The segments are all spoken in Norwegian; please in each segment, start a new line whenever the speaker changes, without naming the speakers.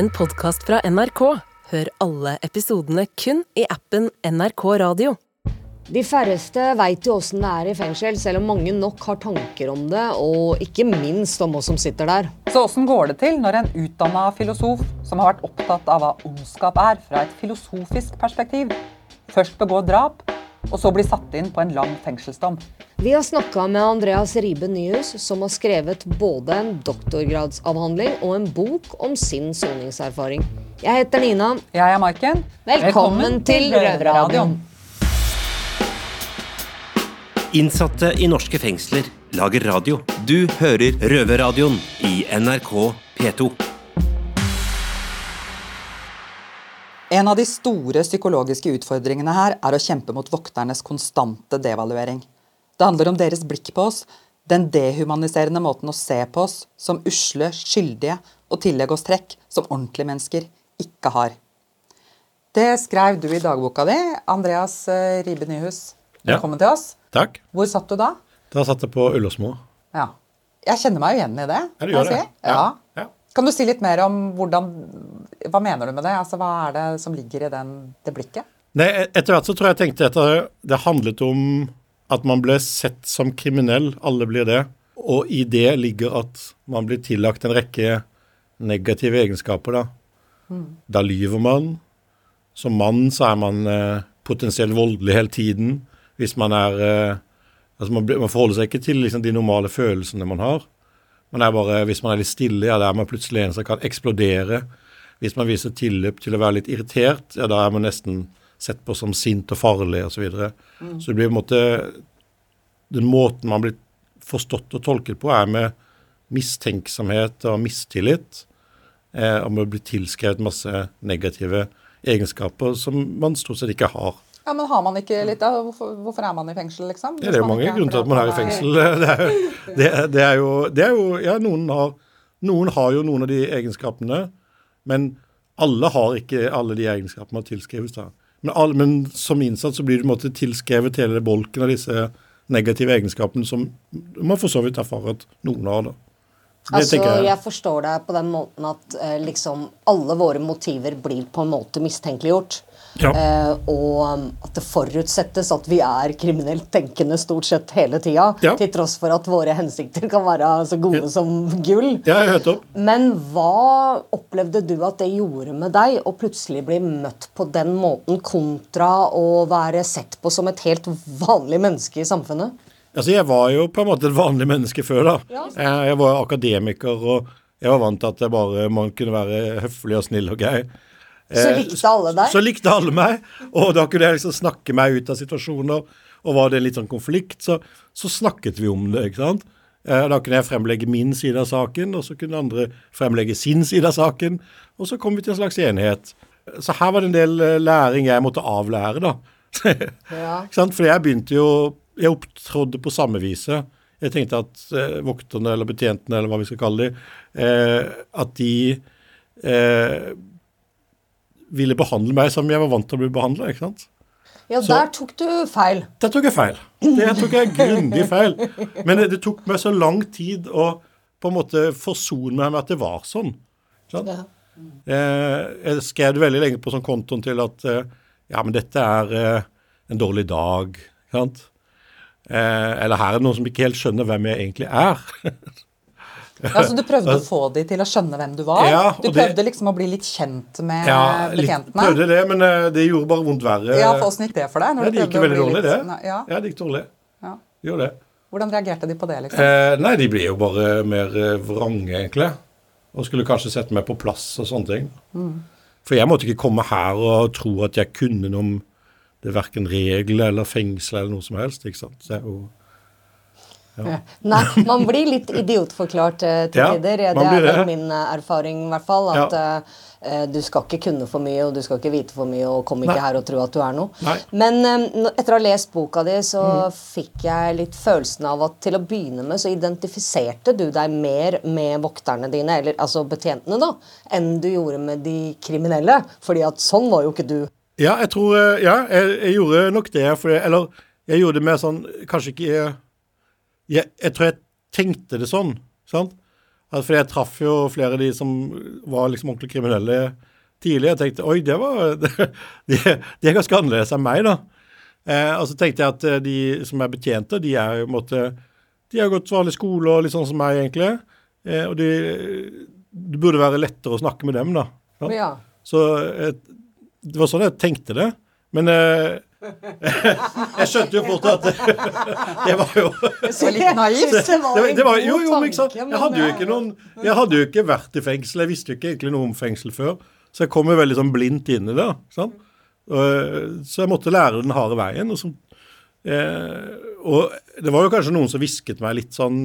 en podkast fra NRK. Hør alle episodene kun i appen NRK Radio.
De færreste veit jo åssen det er i fengsel, selv om mange nok har tanker om det, og ikke minst om oss som sitter der.
Så åssen går det til når en utdanna filosof som har vært opptatt av hva ondskap er fra et filosofisk perspektiv, først begår drap, og så bli satt inn på en lang fengselsdom?
Vi har snakka med Andreas Ribe Nyhus, som har skrevet både en doktorgradsavhandling og en bok om sin soningserfaring. Jeg heter Nina.
Jeg er Maiken.
Velkommen, til Røverradioen.
Innsatte i norske fengsler lager radio. Du hører Røverradioen i NRK P2.
En av de store psykologiske utfordringene her er å kjempe mot vokternes konstante devaluering. Det handler om deres blikk på oss, den dehumaniserende måten å se på oss som usle, skyldige og tillegge oss trekk som ordentlige mennesker ikke har. Det skrev du i dagboka di, Andreas eh, Ribe Nyhus.
Ja.
Velkommen til oss.
Takk.
Hvor satt du da?
Da satt jeg på Ullåsmo.
Ja. Jeg kjenner meg jo igjen i det.
Ja, du gjør det.
si. Ja.
Ja.
Kan du si litt mer om hvordan Hva mener du med det? Altså, Hva er det som ligger i den, det blikket?
Nei, etter hvert så tror jeg jeg tenkte at det- handlet om at man ble sett som kriminell. Alle blir det. Og i det ligger at man blir tillagt en rekke negative egenskaper, da. Da lyver man. Som mann så er man eh, potensielt voldelig hele tiden. Hvis man er eh, Altså man, man forholder seg ikke til liksom, de normale følelsene man har. Man er bare, Hvis man er litt stille, ja, da er man plutselig en som kan eksplodere. Hvis man viser tilløp til å være litt irritert, ja, da er man nesten sett på som sint og farlig osv. Så, videre. så det blir på en måte Den måten man blir forstått og tolket på, er med mistenksomhet og mistillit. Eh, og med å bli tilskrevet masse negative egenskaper som man stort sett ikke har.
Ja, men Har man ikke litt av Hvorfor, hvorfor er man i fengsel, liksom?
Ja, det er jo mange grunner til at man er i fengsel. Det er, jo- det, det er jo, det er jo Ja, noen har, noen har jo noen av de egenskapene, men alle har ikke alle de egenskapene man tilskrives. da. Men, alle, men som innsatt så blir på tilskrevet hele bolken av disse negative egenskapene som man for så vidt erfarer at noen har. da.
Altså,
jeg.
jeg forstår deg på den måten at eh, liksom alle våre motiver blir på en måte mistenkeliggjort.
Ja.
Eh, og um, at det forutsettes at vi er kriminelt tenkende stort sett hele tida.
Ja.
Til tross for at våre hensikter kan være så gode som gull.
Ja, jeg hørte.
Men hva opplevde du at det gjorde med deg å plutselig bli møtt på den måten, kontra å være sett på som et helt vanlig menneske i samfunnet?
Altså, Jeg var jo på en måte et vanlig menneske før. da. Jeg, jeg var akademiker, og jeg var vant til at jeg bare, man kunne være høflig og snill og grei.
Så
Eh,
likte alle deg?
Så likte alle meg, og da kunne jeg liksom snakke meg ut av situasjoner. Og var det en litt sånn konflikt, så, så snakket vi om det. ikke sant? Eh, Da kunne jeg fremlegge min side av saken, og så kunne andre fremlegge sin side av saken. Og så kom vi til en slags enighet. Så her var det en del eh, læring jeg måtte avlære, da.
Ja.
Ikke sant? For jeg begynte jo Jeg opptrådde på samme viset. Jeg tenkte at eh, vokterne, eller betjentene, eller hva vi skal kalle dem, eh, at de eh, ville behandle meg som jeg var vant til å bli behandla. ikke sant?
Ja, der tok du feil.
Der tok jeg feil. Der tok jeg grundig feil. Men det, det tok meg så lang tid å på en måte forsone meg med at det var sånn.
Ja.
Eh, jeg skrev det veldig lenge på sånn kontoen til at eh, ja, men dette er eh, en dårlig dag. sant? Eh, eller her er det noen som ikke helt skjønner hvem jeg egentlig er.
Ja, så Du prøvde å få de til å skjønne hvem du var?
Ja,
du prøvde
det-
liksom å bli litt kjent med
ja, litt,
Ja,
prøvde det, men eh, det gjorde bare vondt verre.
Ja, for Åssen gikk det for deg? når
Ja, det gikk veldig dårlig,
litt-
det.
Ja.
Ja, det gikk dårlig.
Ja.
Gjorde det.
Hvordan reagerte de på det? liksom?
Eh, nei, de ble jo bare mer eh, vrange, egentlig. Og skulle kanskje sette meg på plass og sånne ting.
Mm.
For jeg måtte ikke komme her og tro at jeg kunne noe om det er verken regler eller fengsel eller noe som helst. ikke sant? Så det er jo...
Nei, man blir litt idiotforklart eh, til
Ja,
tider. Det er
det.
min eh, erfaring, i hvert fall. At
Ja.
eh, du skal ikke kunne for mye, og du skal ikke vite for mye, og kom ikke
Nei.
her og tro at du er noe.
Nei. Mm.
Men eh, etter å ha lest boka di, så fikk jeg litt følelsen av at til å begynne med så identifiserte du deg mer med vokterne dine, eller altså betjentene, da, enn du gjorde med de kriminelle. Fordi at sånn var jo ikke du.
Ja, jeg tror eh, Ja, jeg, jeg gjorde nok det. For jeg, eller jeg gjorde det med sånn Kanskje ikke jeg, jeg tror jeg tenkte det sånn. sant? at For jeg traff jo flere av de som var liksom ordentlig kriminelle tidlig. Jeg tenkte oi, det var De, de er ganske annerledes enn meg, da. Eh, og så tenkte jeg at eh, de som er betjente, de er jo på en måte De har gått vanlig skole og litt sånn som meg, egentlig. Eh, og de, det burde være lettere å snakke med dem, da.
Ja.
Så eh, det var sånn jeg tenkte det. Men eh, jeg skjønte jo fort at det var jo
var litt naivt.
Det var
det,
en god
jo, jo, ikke sant? Jeg hadde jo ikke noen Jeg hadde jo ikke vært i fengsel. Jeg visste jo ikke egentlig noe om fengsel før. Så jeg kom jo veldig sånn blindt inn i det. sant? Så jeg måtte lære den harde veien. Og, så, eh, og det var jo kanskje noen som hvisket meg litt sånn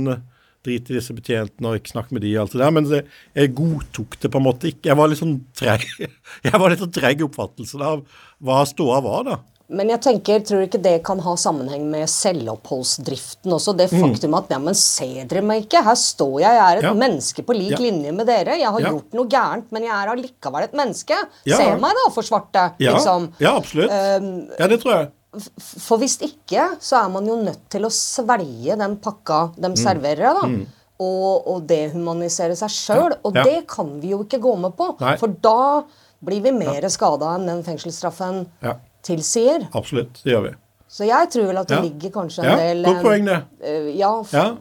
Drit i disse betjentene og ikke snakk med de og alt det der. Men det, jeg godtok det på en måte ikke. Jeg var litt sånn treg Jeg var litt sånn treg i oppfattelsen av hva ståa var, da.
Men jeg tenker, tror du ikke det kan ha sammenheng med selvoppholdsdriften også? Det faktum at ja, men ser dere meg ikke? Her står jeg, jeg er et
Mm. Ja.
menneske på lik
Ja.
linje med dere. Jeg har
Ja.
gjort noe gærent, men jeg er allikevel et menneske. Se meg da, for svarte. Liksom.
ja absolutt. ja, det tror jeg.
For hvis ikke, så er man jo nødt til å svelge den pakka de
Mm.
serverer da. Og, og dehumanisere seg sjøl. Og
Ja.
det kan vi jo ikke gå med på.
Nei.
For da blir vi mer skada enn den fengselsstraffen
Ja.
tilsier.
Absolutt. Det gjør vi.
Så jeg tror vel at det
Ja.
ligger kanskje
Ja,
en del
godt poeng, det.
Uh, ja,
Ja.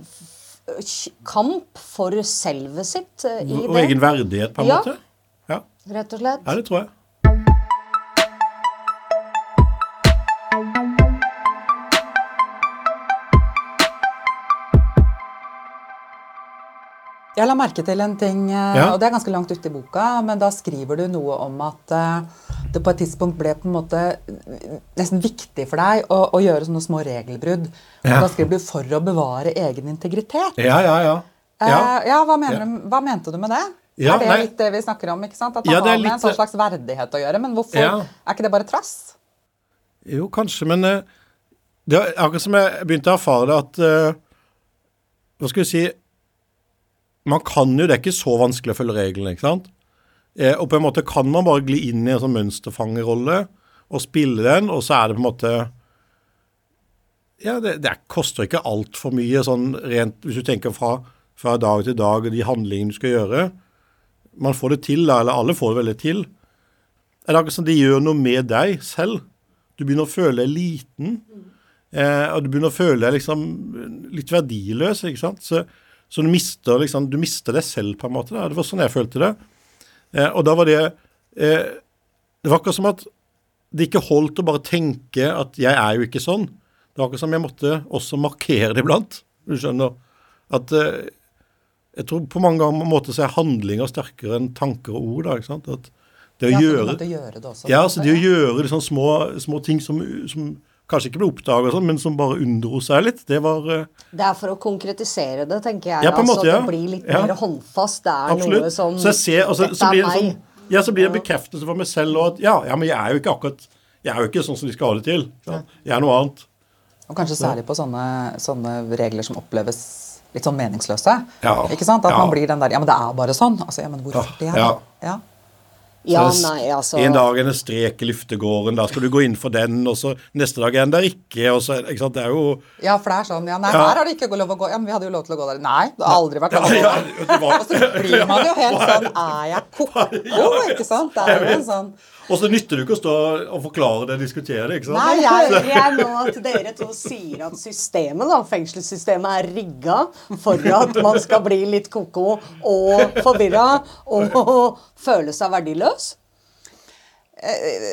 kamp for selvet sitt uh, i
Og
det,
egen verdighet, på en
Ja.
måte. Ja.
rett og slett.
ja, det tror jeg.
Jeg la merke til en ting, eh,
Ja.
og det er ganske langt ute i boka, men da skriver du noe om at eh, det på et tidspunkt ble på en måte nesten viktig for deg å, å gjøre sånne små regelbrudd.
Ja.
Og da skriver du 'for å bevare egen integritet'.
Ja, ja, ja.
Eh,
ja.
ja, hva, du, hva mente du med det?
Ja,
er det
nei.
litt det vi snakker om? ikke sant? At man
Ja,
har med en
litt-
sånn slags verdighet å gjøre. Men hvorfor
Ja.
er ikke det bare trass?
Jo, kanskje, men eh, det er akkurat som jeg begynte å erfare det at eh, Hva skal vi si Man kan jo, det er ikke så vanskelig å følge reglene, ikke sant? Eh, og på en måte kan man bare gli inn i en sånn mønsterfangerrolle og spille den, og så er det på en måte Ja, det, det koster ikke altfor mye sånn rent Hvis du tenker fra, fra dag til dag og de handlingene du skal gjøre. Man får det til, da, eller alle får det veldig til. Er akkurat som det gjør noe med deg selv? Du begynner å føle deg liten. Eh, og du begynner å føle deg liksom litt verdiløs. ikke sant? Så, så du, mister, liksom, du mister deg selv, på en måte. Da. Det var sånn jeg følte det. Eh, og da var det eh, Det var akkurat som at det ikke holdt å bare tenke at 'jeg er jo ikke sånn'. Det var akkurat som jeg måtte også markere det iblant. Du skjønner? At eh, Jeg tror på mange måter så er handlinger sterkere enn tanker og ord. da, ikke sant? At det å
Ja,
gjøre
måtte gjøre det også.
ja, altså det å gjøre liksom små, små ting som, som kanskje ikke ble oppdaga, sånn, men som bare unndro seg litt, det var eh,
Det er for å konkretisere det, tenker jeg.
Ja, på en
altså,
ja.
Det blir litt
Ja.
mer håndfast. Det er noe
absolutt.
som
Så jeg ser, altså,
Dette
så blir
er
det
meg.
sånn, ja, så blir det bekreftelse for meg selv og at ja, ja, men jeg er jo ikke akkurat Jeg er jo ikke sånn som de skal ha det til. Ja. Jeg er noe annet.
Og kanskje særlig på sånne, sånne regler som oppleves litt sånn meningsløse.
Ja.
Ikke sant? At
Ja.
man blir den der Ja, men det er bare sånn. Altså, ja, men hvorfor det?
Ja.
Ja.
Nei, altså
En dag er det strek i luftegården, da skal du gå inn for den, og så neste dag er den der ikke, og så ikke sant, Det er jo
ja, for det er sånn Ja, nei,
Ja.
her har det ikke lov å gå. Ja, men vi hadde jo lov til å gå der. Nei, det har aldri vært lov å gå
Ja, ja, var-
Og så blir man jo helt sånn Er jeg ko-ko? Ikke sant? Det er jo en sånn
Og så nytter det ikke å stå og forklare det og diskutere det, ikke sant?
Nei, jeg
jeg nå at dere to sier at systemet, da, fengselssystemet er rigga for at man skal bli litt ko-ko og forvirra og føle seg verdiløs?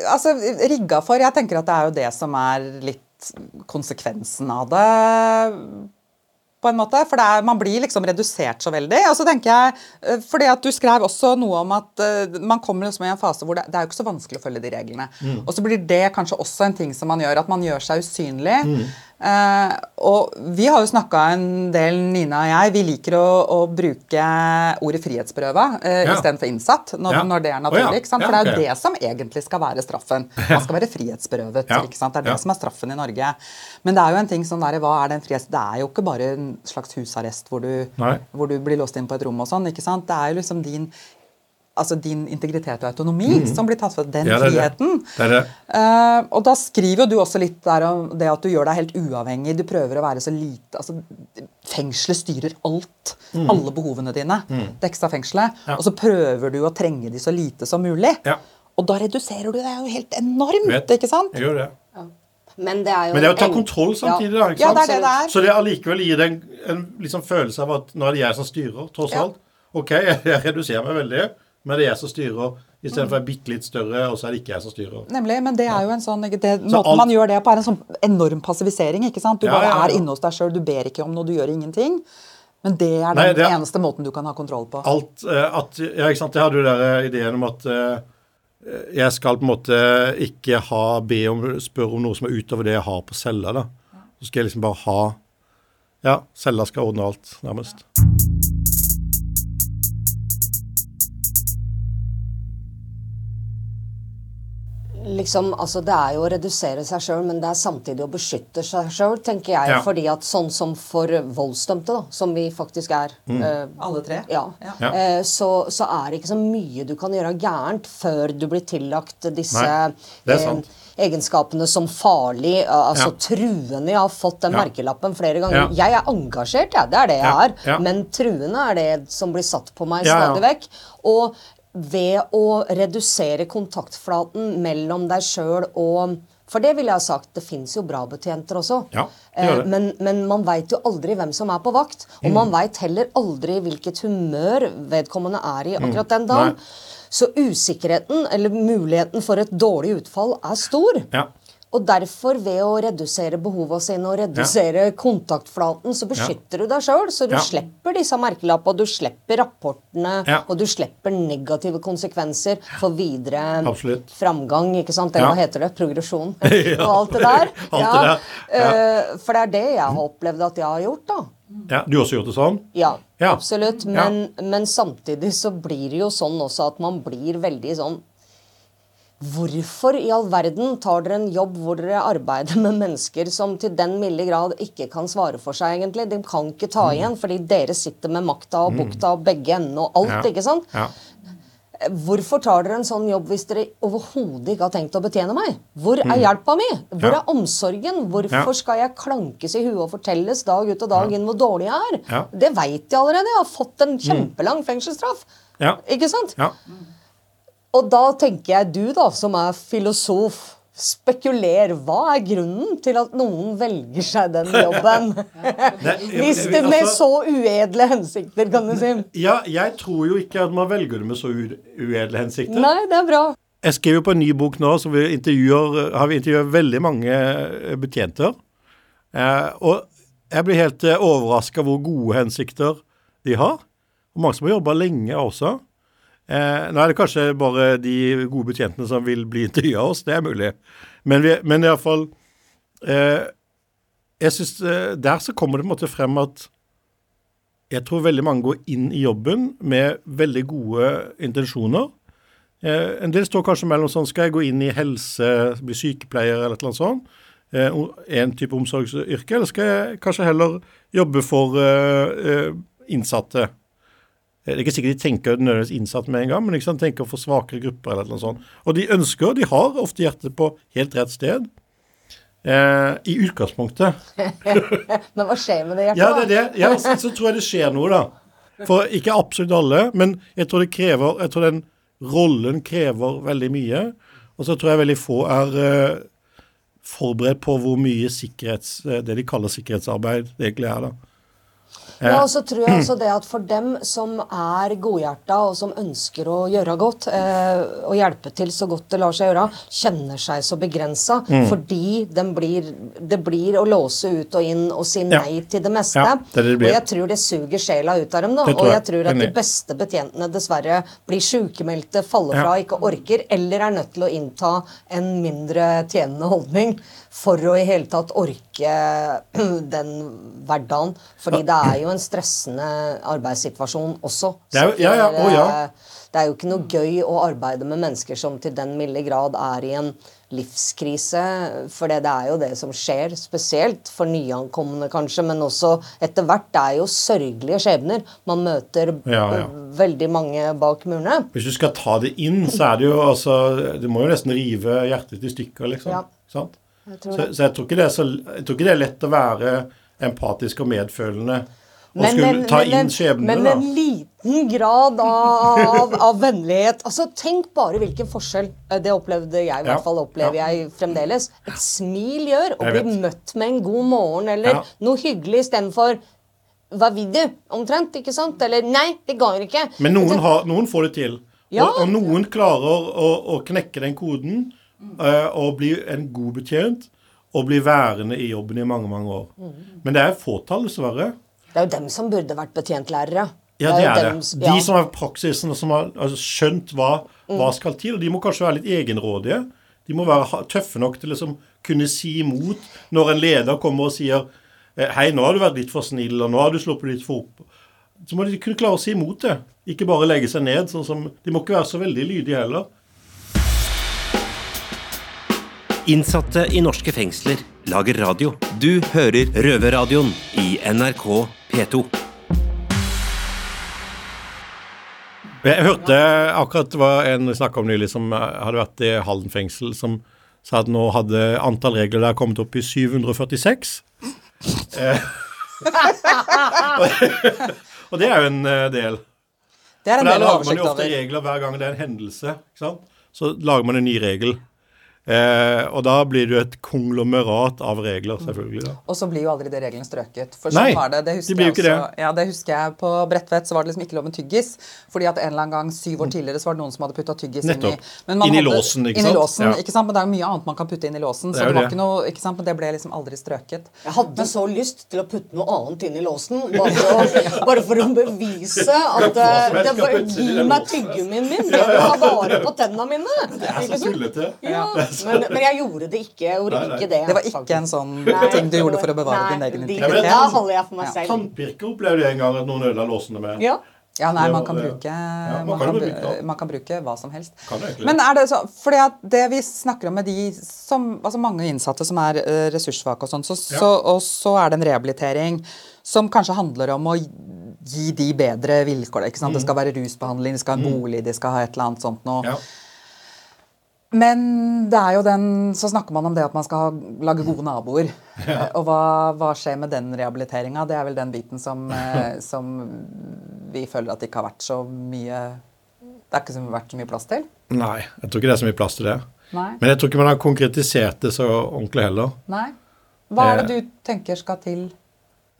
Altså, rigga for Jeg tenker at det er jo det som er litt konsekvensen av det. På en måte, For det er, man blir liksom redusert så veldig. Og så tenker jeg, eh, fordi at Du skrev også noe om at eh, man kommer liksom i en fase hvor det, det er jo ikke så vanskelig å følge de reglene. Og så blir det kanskje også en ting som man gjør, at man gjør seg usynlig. Eh, og vi har jo snakka en del, Nina og jeg, vi liker å, å bruke ordet frihetsberøva eh,
Ja.
istedenfor innsatt når,
Ja.
når det er naturlig. sant?
Ja,
For det er jo det som egentlig skal være straffen. Man skal være frihetsberøvet. Det er det som er straffen i Norge. Men det er jo en ting sånn der, hva er det frihets... Det er jo ikke bare en slags husarrest hvor du, hvor du blir låst inn på et rom og sånn. ikke sant? Det er jo liksom din altså din integritet og autonomi som blir tatt fra den
Mm. Ja, det er
friheten.
Det er det.
uh, og da skriver jo du også litt der om det at du gjør deg helt uavhengig. Du prøver å være så lite altså, Fengselet styrer alt.
Mm.
Alle behovene dine. det ekstra fengselet. Og så prøver du å trenge de så lite som mulig.
Ja.
Og da reduserer du deg jo helt enormt,
Vet.
ikke sant?
Jeg gjør det.
Men det er jo
Men det er å ta
en-
kontroll samtidig, da. ikke
Ja,
sant?
det er det det er.
Så det allikevel gir deg en, en liksom følelse av at nå er det jeg som styrer, tross
Ja.
alt. Ok, jeg, jeg reduserer meg veldig, men det er jeg som styrer, istedenfor mm. bitte litt større, og så er det ikke jeg som styrer.
Nemlig, men det er jo en sånn det, Måten
alt-
man gjør det på, er en sånn enorm passivisering. ikke sant? Du
Ja,
bare
ja, ja.
er inne hos deg sjøl, du ber ikke om noe, du gjør ingenting. Men det er den
Nei, det er-
eneste måten du kan ha kontroll på.
Alt eh, at Ja, ikke sant. Jeg hadde jo der ideen om at eh, jeg skal på en måte ikke ha be om spørre om noe som er utover det jeg har på cella. da. Så skal jeg liksom bare ha Ja, cella skal ordne alt, nærmest.
Liksom, altså Det er jo å redusere seg sjøl, men det er samtidig å beskytte seg sjøl, tenker jeg.
Ja.
Fordi at sånn som for voldsdømte, da, som vi faktisk er eh,
Alle tre?
ja,
Ja.
Ja.
Eh, så, så er det ikke så mye du kan gjøre gærent før du blir tillagt disse
Nei, er
egenskapene som farlig, eh, altså
Ja.
truende. Jeg har fått den
Ja.
merkelappen flere ganger.
Ja.
Jeg er engasjert, jeg. Det er det jeg
Ja.
er.
Ja.
Men truende er det som blir satt på meg
Ja, ja.
stadig vekk. Og ved å redusere kontaktflaten mellom deg sjøl og For det ville jeg ha sagt, det fins jo bra betjenter også.
Ja, det gjør det.
Eh, Men, men man veit jo aldri hvem som er på vakt. Og
Mm.
man veit heller aldri hvilket humør vedkommende er i akkurat den dagen.
Mm. Nei.
Så usikkerheten, eller muligheten for et dårlig utfall, er stor.
Ja.
Og derfor, ved å redusere behovene sine og redusere kontaktflaten, så beskytter du deg sjøl. Så du
Ja.
slipper disse merkelappene, du slipper rapportene,
Ja.
og du slipper negative konsekvenser for videre
Absolutt.
framgang. ikke sant? Eller
Ja.
hva heter det? Progresjon.
Ja.
og alt det der.
Alt det der.
Eh, For det er det jeg har opplevd at jeg har gjort, da.
ja. Du har også gjort det sånn?
Ja,
Ja.
absolutt. Men, men samtidig så blir det jo sånn også at man blir veldig sånn Hvorfor i all verden tar dere en jobb hvor dere arbeider med mennesker som til den milde grad ikke kan svare for seg, egentlig? De kan ikke ta
Mm.
igjen, fordi dere sitter med makta og bukta og begge endene og alt,
Ja.
ikke sant?
Ja.
Hvorfor tar dere en sånn jobb hvis dere overhodet ikke har tenkt å betjene meg? Hvor er hjelpa mi? Hvor
Mm.
Er omsorgen? Hvorfor skal jeg klankes i huet og fortelles dag ut og dag inn hvor dårlig jeg er? Det veit jeg allerede. Jeg har fått en kjempelang fengselsstraff.
Ja.
Ikke sant?
ja.
Og da tenker jeg du, da, som er filosof, spekuler. Hva er grunnen til at noen velger seg den jobben? Hvis det med
altså-
så uedle hensikter, kan du si.
Ja, jeg tror jo ikke at man velger det med så uedle hensikter.
Nei, det er bra.
Jeg skriver på en ny bok nå, så vi har vi intervjuet veldig mange eh, betjenter. Eh, og jeg blir helt eh, overraska hvor gode hensikter de har. Og mange som har jobba lenge også. Eh, nå er det kanskje bare de gode betjentene som vil bli intervjua av oss, det er mulig. Men, vi, men iallfall eh, Jeg syns eh, der så kommer det på en måte frem at jeg tror veldig mange går inn i jobben med veldig gode intensjoner. Eh, en del står kanskje mellom sånn Skal jeg gå inn i helse, bli sykepleier eller et eller annet sånt? Eh, en type omsorgsyrke? Eller skal jeg kanskje heller jobbe for eh, eh, innsatte? Eh, Det er ikke sikkert de tenker nødvendigvis innsatt med en gang, men liksom tenker for svakere grupper eller noe sånt. Og de ønsker, de har ofte hjertet på helt rett sted. Eh, I utgangspunktet.
Men hva skjer med det hjertet?
Ja, det er det. Ja, så, så tror jeg det skjer noe, da. For ikke absolutt alle, men jeg tror det krever Jeg tror den rollen krever veldig mye. Og så tror jeg veldig få er eh, forberedt på hvor mye sikkerhets, eh, det de kaller sikkerhetsarbeid, det egentlig er, da.
Ja, og så tror jeg også det at for dem som er godhjerta og som ønsker å gjøre godt, eh, og hjelpe til så godt det lar seg gjøre, kjenner seg så begrensa
Mm.
fordi den blir, det blir å låse ut og inn og si
Ja.
nei til det meste.
Ja, det det.
Og jeg tror det suger sjela ut av dem. da, Og
jeg.
tror at de beste betjentene dessverre blir sykemeldte, faller
Ja.
fra, ikke orker, eller er nødt til å innta en mindre tjenende holdning for å i hele tatt orke den hverdagen. Fordi det er jo en stressende arbeidssituasjon også.
Det er jo- ja, ja, å, ja.
eh, Det er jo ikke noe gøy å arbeide med mennesker som til den milde grad er i en livskrise. For det, er jo det som skjer, spesielt for nyankomne kanskje, men også etter hvert. Det er jo sørgelige skjebner. Man møter
Ja, ja.
veldig mange bak murene.
Hvis du skal ta det inn, så er det jo altså Du må jo nesten rive hjertet i stykker, liksom.
Ja.
Sant?
Tror
Så, så jeg, tror ikke det er så, jeg tror ikke det er lett å være empatisk og medfølende og
Men,
skulle ta
men,
inn
en-
skjebnene,
men en liten grad av, av, av vennlighet. Altså, Tenk bare hvilken forskjell eh, det opplevde jeg, i hvert fall opplever
ja.
jeg fremdeles. Et smil gjør å bli møtt med en god morgen eller
Ja.
noe hyggelig istedenfor hva vil du? Omtrent, ikke sant? Eller nei, det går ikke.
Men noen, har, noen får det til.
Ja.
Og, og noen klarer å, å knekke den koden og bli en god betjent og bli værende i jobben i mange, mange år. Men det er fåtall, dessverre.
Det er jo dem som burde vært betjentlærere.
Ja, det er det. De som har praksisen og som har altså, skjønt hva, hva
Mm.
skal til. Og de må kanskje være litt egenrådige. De må være tøffe nok til å liksom, kunne si imot når en leder kommer og sier eh, Hei, nå har du vært litt for snill, og nå har du sluppet litt for opp. Så må de kunne klare å si imot det. Ikke bare legge seg ned. sånn som, De må ikke være så veldig lydige heller.
Innsatte i norske fengsler lager radio. Du hører Røverradioen i NRK P2.
Jeg hørte akkurat det var en snakka om nylig som eh, hadde vært i Halden fengsel, som sa at nå hadde antall regler der kommet opp i 746. Eh, og det er jo en eh, del.
Det er en del For der
lager man jo ofte regler hver gang det er en hendelse. ikke sant? Så lager man en ny regel. Eh, og da blir det jo et konglomerat av regler, selvfølgelig. da.
Og så blir jo aldri de reglene strøket. For sånn
Nei,
var det. Det
de blir jo ikke
også. Ja, det husker jeg På Bredtvet så var det liksom ikke lov med tyggis. Fordi at en eller annen gang syv år tidligere så var det noen som hadde putta tyggis
Nettopp.
inn i man
Inn i
hadde-
låsen, ikke
inn i låsen,
Ja.
ikke sant? Men det er jo mye annet man kan putte inn i låsen. Så det,
det
var
det.
ikke noe, ikke sant? Men det ble liksom aldri strøket.
Jeg hadde så lyst til å putte noe annet inn i låsen, bare for å, bare for å bevise at eh,
helst
det var, Gi meg
låsen.
min min! Jeg vil ha vare på tenna mine!
Det er så tullete.
Ja, men, men jeg gjorde det ikke. Jeg gjorde
Nei, nei.
ikke det.
Det var ikke en sånn
Nei,
ting du gjorde for å bevare
nei,
din egen integritet.
Da holder jeg for meg
Ja.
selv.
Tannpirker opplevde jeg en gang at noen ødela låsene med.
Ja.
Ja, nei, man kan
ja.
bruke,
man
man
kan
kan,
bruke
man kan bruke hva som helst. Men er det så, fordi at det vi snakker om med de som, altså mange innsatte som er eh, ressurssvake og sånn, så,
Ja.
så, og så er det en rehabilitering som kanskje handler om å gi de bedre vilkår. Ikke sant? Det skal være rusbehandling, de skal ha en bolig, de skal ha et eller annet sånt noe.
Mm. Ja.
Men det er jo den, så snakker man om det at man skal ha, lage gode naboer. Ja. Og hva, hva skjer med den rehabiliteringa? Det er vel den biten som, eh, som vi føler at det ikke har vært så mye Det er ikke vært så mye plass til.
Nei, jeg tror ikke det er så mye plass til det.
Nei.
Men jeg tror ikke man har konkretisert det så ordentlig heller.
Nei. Hva er det
Eh.
du tenker skal til?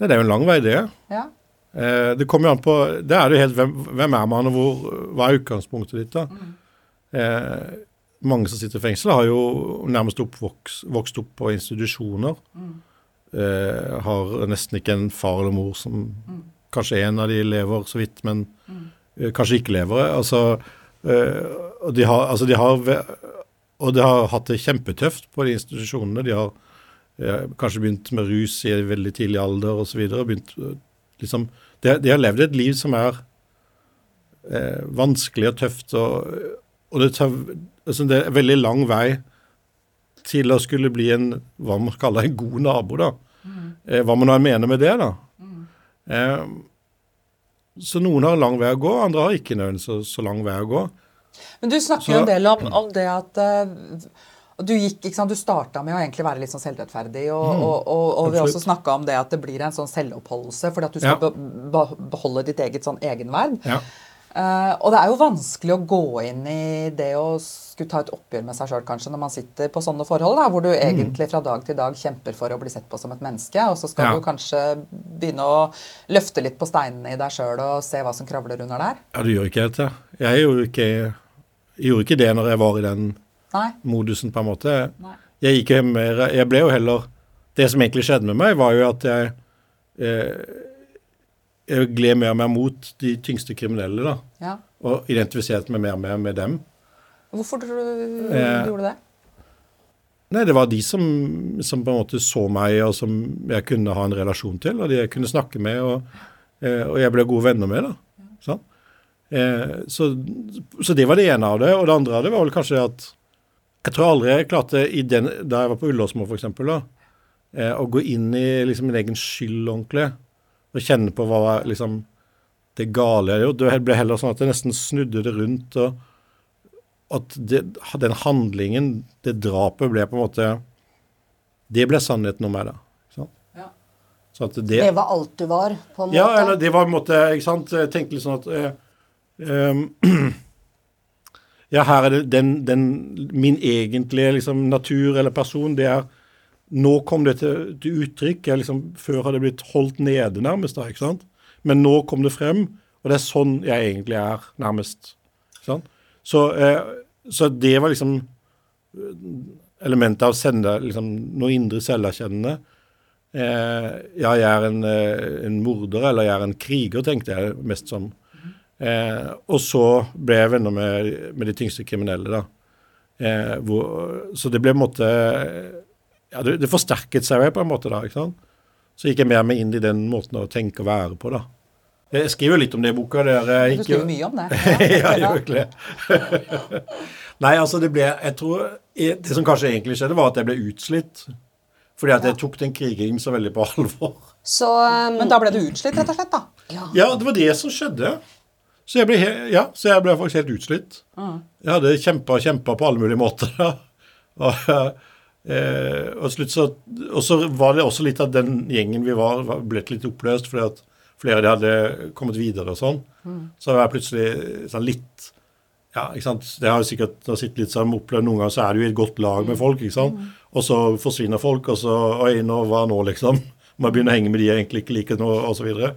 Det er jo en lang vei, det.
Ja.
Eh, det kommer jo an på Det er det jo helt hvem, hvem er man, og hvor, hva er utgangspunktet ditt, da? Eh, mange som sitter i fengsel, har jo nærmest oppvokst, vokst opp på institusjoner. Eh, har nesten ikke en far eller mor som Kanskje en av de lever så vidt, men eh, kanskje ikke lever. Altså, eh, og de har, altså de har og de har hatt det kjempetøft på de institusjonene. De har eh, kanskje begynt med rus i veldig tidlig alder osv. Liksom, de, de har levd et liv som er eh, vanskelig og tøft. Og, og det, tar, altså det er en veldig lang vei til å skulle bli en hva man kaller en god nabo. da. Eh, hva man nå mener med det. da. Eh, så noen har lang vei å gå, andre har ikke nødvendigvis så, så lang vei å gå.
Men du snakker jo en del om, om det at uh, du gikk, ikke sant, du starta med å egentlig være litt sånn selvrettferdig, og, og, og, og vi også snakka om det at det blir en sånn selvoppholdelse fordi at du skal
Ja.
be, be, beholde ditt eget sånn egenverd.
Ja.
Eh, og det er jo vanskelig å gå inn i det å skulle ta et oppgjør med seg sjøl, kanskje, når man sitter på sånne forhold, da, hvor du egentlig fra dag til dag kjemper for å bli sett på som et menneske, og så skal
Ja.
du kanskje begynne å løfte litt på steinene i deg sjøl og se hva som kravler under der.
ja, det gjør ikke helt det. Jeg gjorde ikke, jeg gjorde ikke det når jeg var i den
Nei?
modusen, på en måte. Jeg gikk jo mer Jeg ble jo heller Det som egentlig skjedde med meg, var jo at jeg eh, gled mer og mer mot de tyngste kriminelle, da.
Ja.
Og identifiserte meg mer og mer med dem.
Hvorfor tror du
Eh,
gjorde det?
Nei, det var de som, som på en måte så meg, og som jeg kunne ha en relasjon til, og de jeg kunne snakke med. og eh, og jeg ble gode venner med. da. Sånn. Eh, så, så det var det ene av det. Og det andre av det var vel kanskje at jeg tror aldri jeg klarte, i den, da jeg var på Ullåsmo f.eks., eh, å gå inn i liksom, min egen skyld ordentlig. Og kjenne på hva var liksom, det gale jeg gjorde. Det ble heller sånn at jeg nesten snudde det rundt. og at det, den handlingen, det drapet, ble på en måte Det ble sannheten om meg, da. Ikke sant?
Ja.
Så at det,
Det var alt du var, på en måte?
ja, eller det var på en måte Ikke sant. Jeg tenkte litt sånn at eh, ehm, Ja, her er det den, den Min egentlige liksom, natur eller person, det er Nå kom det til, til uttrykk. Jeg liksom, før hadde det blitt holdt nede, nærmest. da, ikke sant? Men nå kom det frem, og det er sånn jeg egentlig er, nærmest. Ikke sant? Så, eh, så det var liksom elementet av sende, liksom, noe indre selverkjennende. Eh, ja, jeg er en, eh, en, morder, eller jeg er en kriger, tenkte jeg mest som. Eh, og så ble jeg venner med, med de tyngste kriminelle, da. Eh, hvor, så det ble på en måte ja, det, det forsterket seg på en måte da. ikke sant? Så gikk jeg mer med inn i den måten å tenke og være på, da. Jeg skriver litt om det i boka. Der,
du skriver mye om det.
ja, jeg gjør ikke det. Nei, altså det ble Jeg tror Det som kanskje egentlig skjedde, var at jeg ble utslitt. Fordi at jeg tok den krigingen så veldig på alvor.
Så, um,
Men da ble du utslitt, rett og slett? da?
Ja, det var det som skjedde. Så jeg ble, he ja, så jeg ble faktisk helt utslitt. Jeg hadde kjempa og kjempa på alle mulige måter. da. Og, eh, og, slutt så, og så var det også litt av den gjengen vi var, var blitt litt oppløst fordi at flere av de hadde kommet videre og sånn. Så var jeg plutselig sånn litt ja, ikke sant? Det har jo sikkert sittet litt sammen opplevd noen ganger, så er du i et godt lag med folk. ikke sant? Og så forsvinner folk, og så Oi, nå, hva nå, liksom? Må jeg begynne å henge med de jeg egentlig ikke liker nå, osv. Og, så,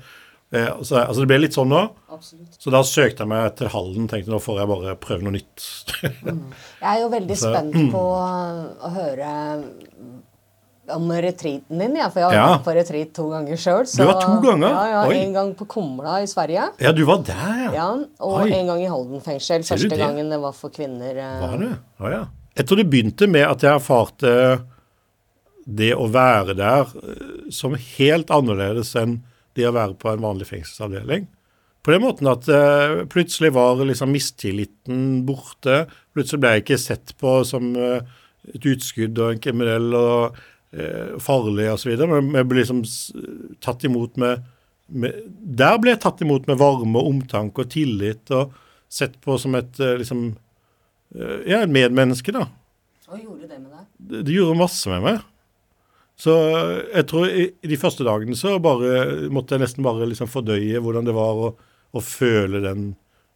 altså det ble litt sånn nå. Så da søkte jeg meg til Halden. Tenkte nå får jeg bare prøve noe nytt.
Jeg er jo veldig
Så-
spent på å høre om retreaten din, ja, for jeg har
Ja.
vært på retreat to ganger sjøl.
Du var to ganger?
Ja, ja,
Oi.
En gang på Kumla i Sverige,
ja, du var der, ja.
ja, og
Oi.
en gang i Halden fengsel. Første
det?
gangen det var for kvinner. eh,
Var det? Å ja. Jeg tror det begynte med at jeg erfarte det å være der eh, som helt annerledes enn det å være på en vanlig fengselsavdeling. På den måten at uh, plutselig var liksom mistilliten borte. Plutselig ble jeg ikke sett på som uh, et utskudd og en kriminell og uh, farlig osv. Men jeg ble liksom tatt imot med, med Der ble jeg tatt imot med varme og omtanke og tillit, og sett på som et liksom Ja, medmenneske, da.
Hva gjorde det med deg?
Det, det gjorde masse med meg. Så jeg tror i, de første dagene så bare måtte jeg nesten bare liksom fordøye hvordan det var å, å føle den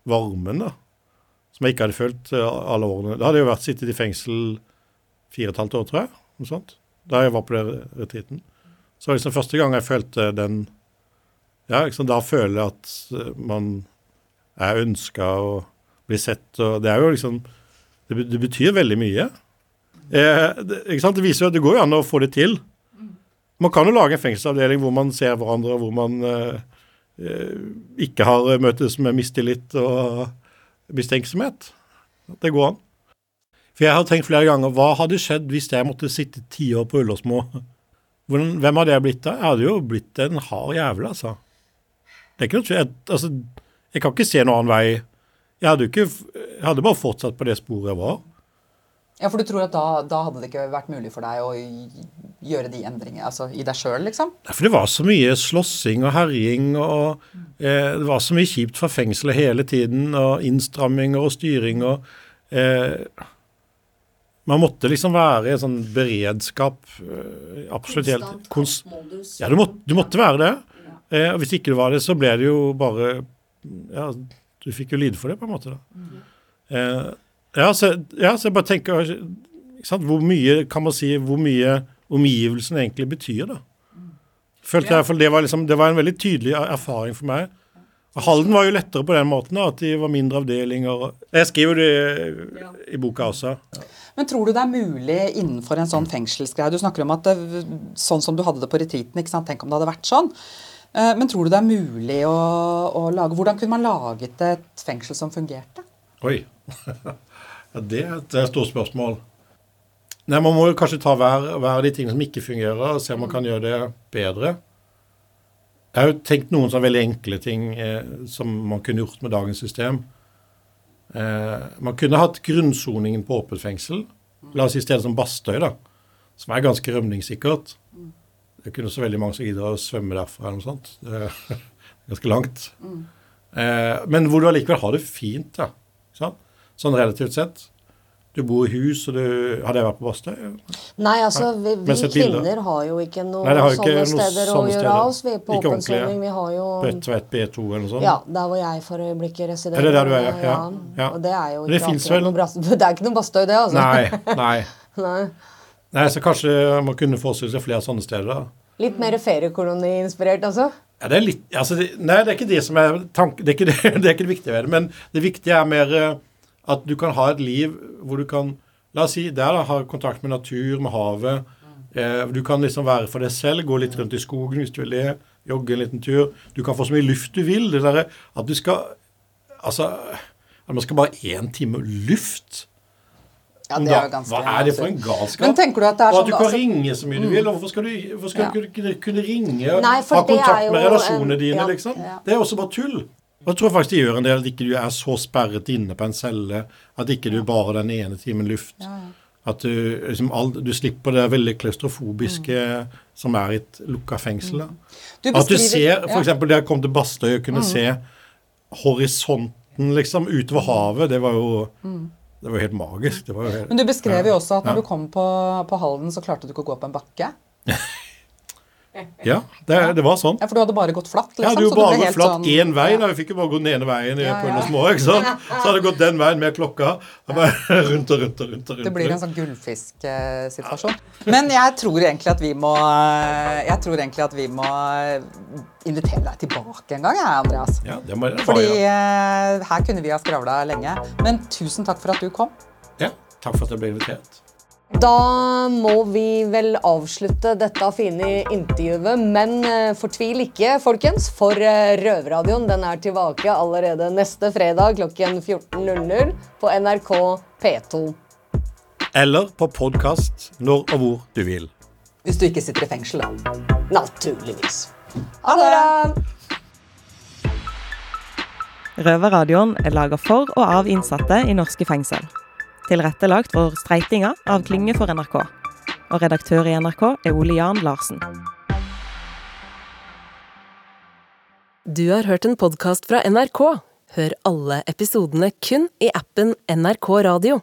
varmen, da. Som jeg ikke hadde følt eh, alle årene. Da hadde jeg jo vært sittet i fengsel fire og et halvt år, tror jeg. Noe sånt. Da jeg var på den retreaten. Så det var liksom første gang jeg følte den Ja, liksom da føler jeg at eh, man er ønska og blir sett, og det er jo liksom Det, det betyr veldig mye. Eh, det, det viser jo at det går jo an å få det til. Man kan jo lage en fengselsavdeling hvor man ser hverandre, og hvor man eh, eh, ikke har møtes med mistillit og mistenksomhet. Det går an. For jeg har tenkt flere ganger hva hadde skjedd hvis jeg måtte sitte ti år på Ullåsmo? Hvem hadde jeg blitt da? Jeg hadde jo blitt en hard jævel, altså. Det er ikke noe. Jeg, altså, jeg kan ikke se noen annen vei. Jeg hadde ikke Jeg hadde bare fortsatt på det sporet jeg var.
Ja, For du tror at da, da hadde det ikke vært mulig for deg å gjøre de endringene altså i deg sjøl, liksom?
Nei, For det var så mye slåssing og herjing, og eh, det var så mye kjipt fra fengselet hele tiden, og innstramminger og styring og eh, Man måtte liksom være i en sånn beredskap eh, absolutt helt Ja, du måtte, du måtte være det. Eh, og hvis ikke du var det, så ble det jo bare Ja, du fikk jo lide for det, på en måte. da. Eh, ja, så, ja, så jeg bare tenker ikke sant, Hvor mye kan man si hvor mye omgivelsene egentlig betyr, da. Følte jeg, for det var, liksom, det var en veldig tydelig er- erfaring for meg. Og Halden var jo lettere på den måten, da, at de var mindre avdelinger. Jeg skriver det i boka også.
Men tror du det er mulig innenfor en sånn fengselsgreie Du snakker om at det, sånn som du hadde det på retreaten, ikke sant? tenk om det hadde vært sånn. Eh, Men tror du det er mulig å, å lage Hvordan kunne man laget et fengsel som fungerte?
Oi. ja, det, er- det et stort spørsmål. Nei, Man må jo kanskje ta hver, hver av de tingene som ikke fungerer, og se om man kan gjøre det bedre. Jeg har jo tenkt noen sånne veldig enkle ting eh, som man kunne gjort med dagens system. Eh, man kunne hatt grunnsoningen på åpent fengsel. La oss si stedet som Bastøy, da. Som er ganske rømningssikkert. Det er ikke så veldig mange som gidder å svømme derfra eller noe sånt. Det er ganske langt. Eh, men hvor du allikevel har det fint, da. Sånn, sånn relativt sett. Du bor i hus, og du Har det vært på Bastøy?
Nei, altså, vi, vi
kvinner bilder.
har jo ikke
noen det jo ikke
sånne
noe
steder å
sånne
gjøre av oss. Vi er på åpen soning. Vi har jo
Bredtvet B2 eller noe sånt?
Ja, der hvor jeg for øyeblikket residerer.
Er det der du er, ja? Ja, ja.
Og det er jo
det
ikke
finnes vel-
noe Det er ikke noe Bastøy, det, altså.
Nei, nei.
Nei.
Nei, så kanskje man kunne forestille seg flere sånne steder. da.
Litt mer feriekoloni-inspirert, altså?
Ja, det er litt, altså det, Nei, det er ikke det som er tanken, det, det, det er ikke det viktige ved det. Men det viktige er mer eh, at du kan ha et liv hvor du kan La oss si der da, ha kontakt med natur, med havet. Eh, du kan liksom være for deg selv, gå litt rundt i skogen hvis du vil det. Jogge en liten tur. Du kan få så mye luft du vil. Det derre at du skal Altså at man skal bare én time luft.
Ja, det er jo ganske
Hva er det for en galskap?
Men tenker du at det er
Og at
sånn
du kan
altså-
ringe så mye du vil. Hvorfor skal du, hvorfor skal
Ja.
du kunne, kunne ringe og
Nei,
ha kontakt
jo
med relasjonene
en-
dine,
ja,
liksom? Det er også bare tull. Og jeg tror faktisk det gjør en del at ikke du er så sperret inne på en celle at ikke du bare har den ene timen luft. At du, liksom, all, du slipper det veldig klaustrofobiske som er i et lukka fengsel. Da.
Du
At du ser, for
ja.
da jeg kom til Bastøy og kunne se horisonten liksom utover havet, det var jo det var helt magisk. Det var helt,
Men du beskrev jo også at når
Ja.
du kom på, på Halden, så klarte du ikke å gå på en bakke.
Ja, det, det var sånn.
Ja, For du hadde bare gått flatt?
Ja,
liksom,
du
så
bare gått flatt
sånn-
én vei. Da, Vi fikk jo bare gå den ene veien
Ja,
på
ja.
under små. Så hadde det gått den veien med klokka. Bare rundt og rundt og rundt. rundt.
Det blir en sånn gullfisksituasjon. Men jeg tror egentlig at vi må Jeg tror egentlig at vi må invitere deg tilbake en gang, jeg, Andreas.
Ja, det må jeg
Fordi. Fordi her kunne vi ha skravla lenge. Men tusen takk for at du kom.
Ja, takk for at jeg ble invitert.
Da må vi vel avslutte dette fine intervjuet, men eh, fortvil ikke, folkens. For eh, Røverradioen den er tilbake allerede neste fredag klokken 14.00 på NRK P2.
Eller på podkast når og hvor du vil.
Hvis du ikke sitter i fengsel, da.
Naturligvis. Ha det
det!
bra!
Røverradioen er laga for og av innsatte i norske fengsel. Tilrettelagt for streitinga av Klynge for NRK. Og redaktør i NRK er Ole Jan Larsen. Du har hørt en podkast fra NRK. Hør alle episodene kun i appen NRK Radio.